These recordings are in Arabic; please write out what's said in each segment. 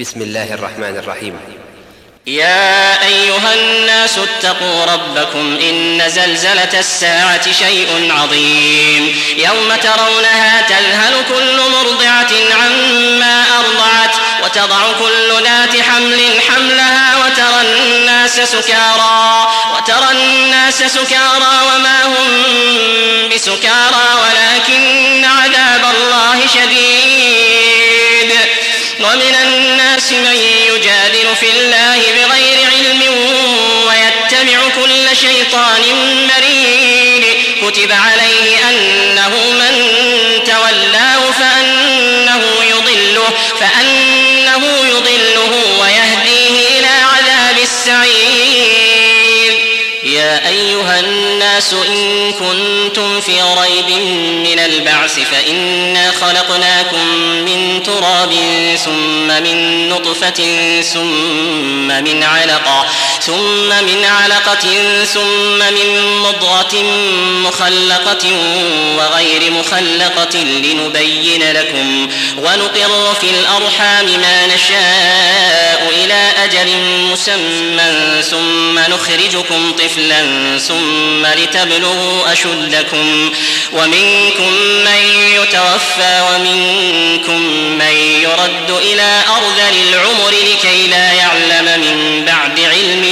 بسم الله الرحمن الرحيم. يا أيها الناس اتقوا ربكم إن زلزلة الساعة شيء عظيم. يوم ترونها تذهل كل مرضعة عما أرضعت وتضع كل ذات حمل حملها وترى الناس سكارى وترى الناس سكارى وما هم بسكارى ولكن عذاب الله شديد. ومن الناس من يجادل في الله بغير علم ويتبع كل شيطان مريد. كتب الناس إن كنتم في ريب من البعث فإنا خلقناكم من تراب ثم من نطفة ثم من علقة ثم من علقة ثم من مضغة مخلقة وغير مخلقة لنبين لكم ونقر في الأرحام ما نشاء إلى أجل مسمى ثم نخرجكم طفلا ثم لتبلغوا أشدكم ومنكم من يتوفى ومنكم من يرد إلى أرذل العمر لكي لا يعلم من بعد علم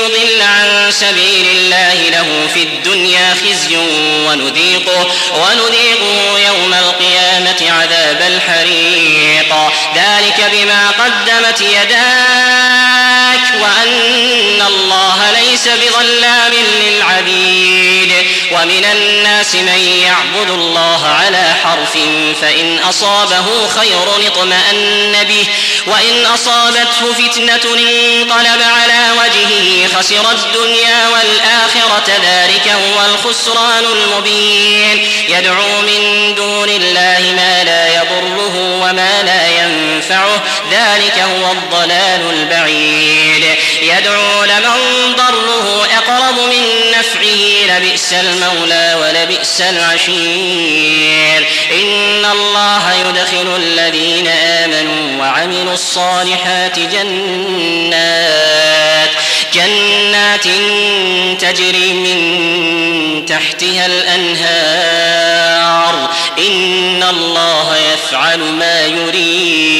ليضل عن سبيل الله له في الدنيا خزي ونذيقه ونذيقه يوم القيامة عذاب الحريق. ذلك بما قدمت يداك وأن الله ليس بظلام للعبيد. ومن الناس من يعبد الله على حرف فإن أصابه خير اطمأن به وإن أصابته فتنة انقلب على وجهه خسر الدنيا والآخرة ذلك هو الخسران المبين. يدعو من دون الله ما لا يضره وما لا ينفعه ذلك هو الضلال البعيد. يدعو لمن ضره أقرب من نفعه لبئس المولى ولبئس العشير. إن الله يدخل الذين آمنوا وعملوا الصالحات جنات جنات تجري من تحتها الأنهار. إن الله يفعل ما يريد.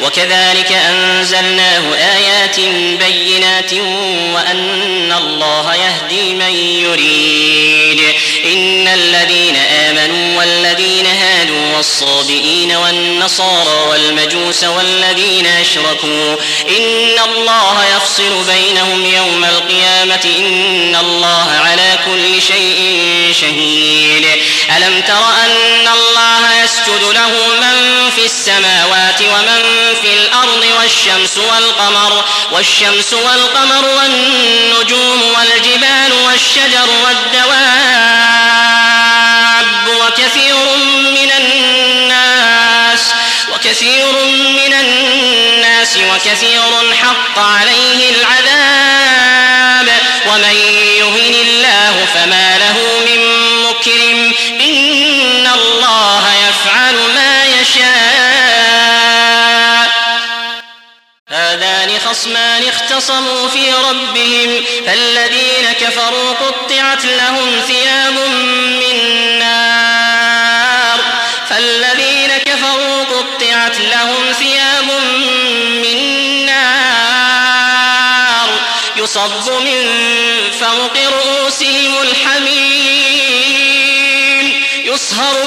وكذلك أنزلناه آيات بينات وأن الله يهدي من يريد. إن الذين آمنوا والذين هادوا والصابئين والنصارى والمجوس والذين أشركوا إن الله يفصل بينهم يوم القيامة إن الله على كل شيء شهيد. ألم تر أن الله يسجد له من في السماوات ومن في الأرض والشمس والقمر والشمس والقمر والنجوم والجبال والشجر والدواب وكثير من الناس وكثير من الناس وكثير حق عليه العذاب. اعتصموا في ربهم فالذين كفروا قطعت لهم ثياب من نار فالذين كفروا قطعت لهم ثياب من نار يصب من فوق رؤوسهم الحميم يصهر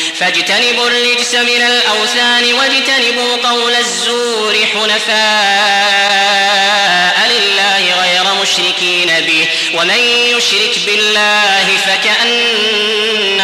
فاجتنبوا الرجس من الأوثان واجتنبوا قول الزور حنفاء لله غير مشركين به ومن يشرك بالله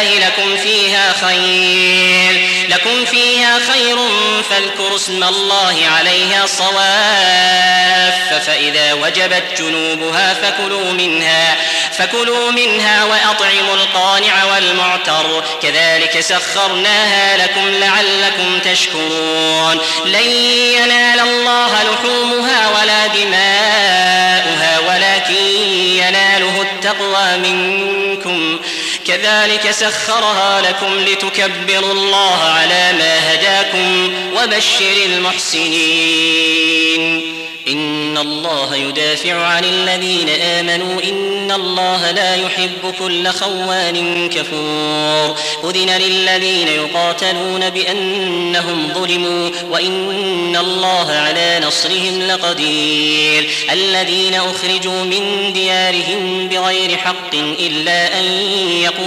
الله لكم فيها خير. لكم فيها خير فاذكروا اسم الله عليها صواف. فإذا وجبت جنوبها فكلوا منها فكلوا منها وأطعموا القانع والمعتر. كذلك سخرناها لكم لعلكم تشكرون. لن ينال الله لحومها ولا دماؤها ولكن يناله التقوى منكم. كذلك سخرها لكم لتكبروا الله على ما هداكم وبشر المحسنين. إن الله يدافع عن الذين آمنوا. إن الله لا يحب كل خوان كفور. أذن للذين يقاتلون بأنهم ظلموا. وإن الله على نصرهم لقدير. الذين أخرجوا من ديارهم بغير حق إلا أن يقولوا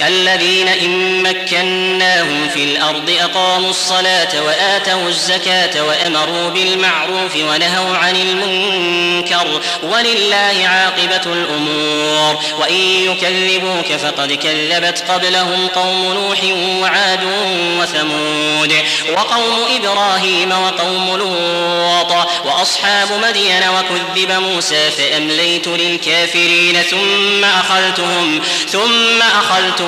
الذين إن مكناهم في الأرض أقاموا الصلاة وآتوا الزكاة وأمروا بالمعروف ونهوا عن المنكر ولله عاقبة الأمور. وإن يكذبوك فقد كذبت قبلهم قوم نوح وعاد وثمود وقوم إبراهيم وقوم لوط وأصحاب مدين وكذب موسى فأمليت للكافرين ثم أخذتهم ثم أخذتهم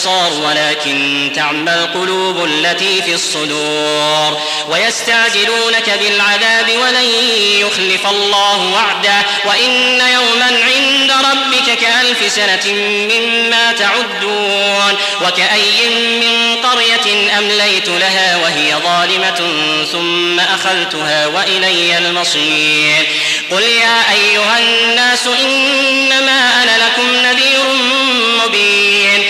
الأبصار ولكن تعمى القلوب التي في الصدور. ويستعجل يستعجلونك بالعذاب ولن يخلف الله وعده. وإن يوما عند ربك كألف سنة مما تعدون. وكأي من قرية أمليت لها وهي ظالمة ثم أخذتها وإلي المصير. قل يا أيها الناس إنما أنا لكم نذير مبين.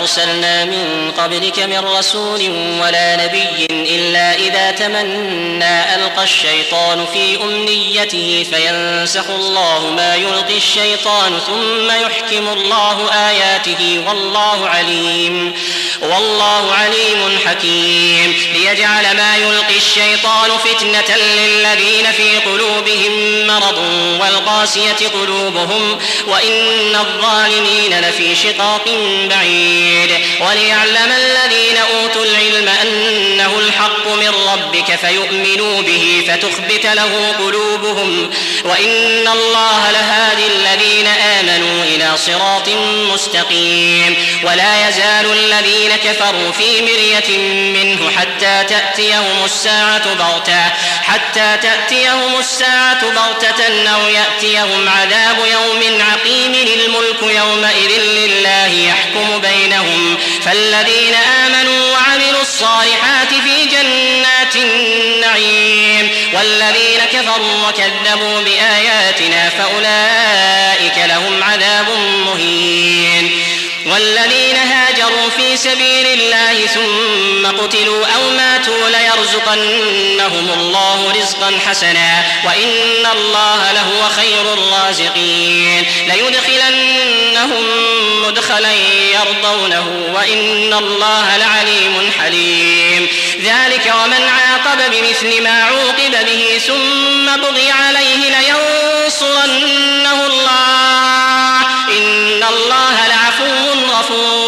أرسلنا من قبلك من رسول ولا نبي إلا إذا تمنى ألقى الشيطان في أمنيته فينسخ الله ما يلقي الشيطان ثم يحكم الله آياته والله عليم والله عليم حكيم. ليجعل ما يلقي الشيطان فتنة للذين في قلوبهم مرض والقاسية قلوبهم وإن الظالمين لفي شقاق بعيد. وليعلم الذين أوتوا العلم أنه الحق من ربك فيؤمنوا به فتخبت له قلوبهم وإن الله لهادي الذين آمنوا إلى صراط مستقيم. ولا يزال الذين الذين كفروا في مرية منه حتى تأتيهم الساعة بغتة حتى تأتيهم الساعة بغتة أو يأتيهم عذاب يوم عقيم الملك يومئذ لله يحكم بينهم. فالذين آمنوا وعملوا الصالحات في جنات النعيم والذين كفروا وكذبوا بآياتنا فأولئك لهم عذاب مهين. والذين هاجروا في سبيل الله ثم قتلوا أو ماتوا ليرزقنهم الله رزقا حسنا وإن الله لهو خير الرازقين. ليدخلنهم مدخلا يرضونه وإن الله لعليم حليم. ذلك ومن عاقب بمثل ما عوقب به ثم بغي عليه لينصرنه الله. إن الله لعفو غفور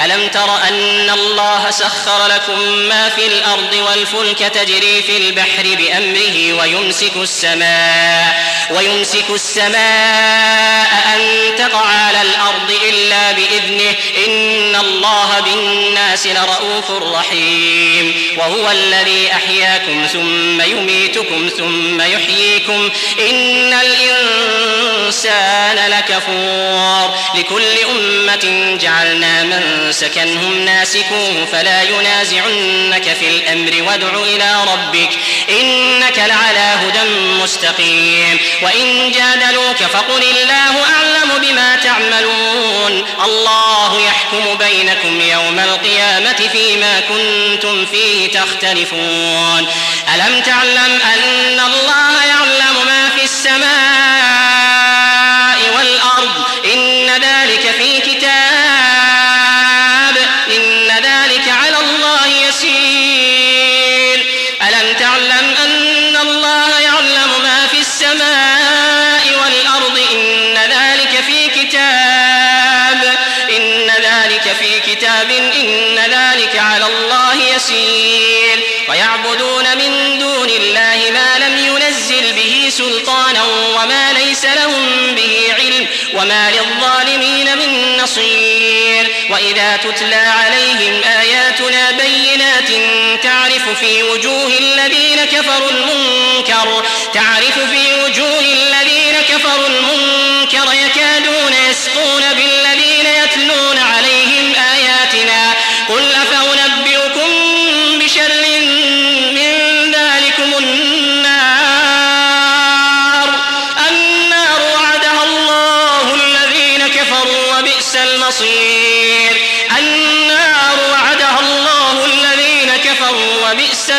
ألم تر أن الله سخر لكم ما في الأرض والفلك تجري في البحر بأمره ويمسك السماء ويمسك السماء أن تقع على الأرض إلا بإذنه إن الله بالناس لرؤوف رحيم. وهو الذي أحياكم ثم يميتكم ثم يحييكم إن الإنسان لكفور. لكل أمة جعلنا من سكنهم ناسكوه فلا ينازعنك في الأمر وادع إلى ربك إنك لعلى هدى مستقيم وإن جادلوك فقل الله أعلم بما تعملون الله يحكم بينكم يوم القيامة فيما كنتم فيه تختلفون ألم تعلم أن وما للظالمين من نصير. وإذا تتلى عليهم آياتنا بينات تعرف في وجوه الذين كفروا المنكر تعرف في وجوه الذين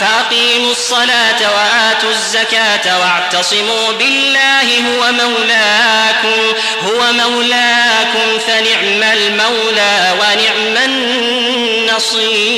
فأقيموا الصلاة وآتوا الزكاة واعتصموا بالله هو مولاكم هو مولاكم فنعم المولى ونعم النصير.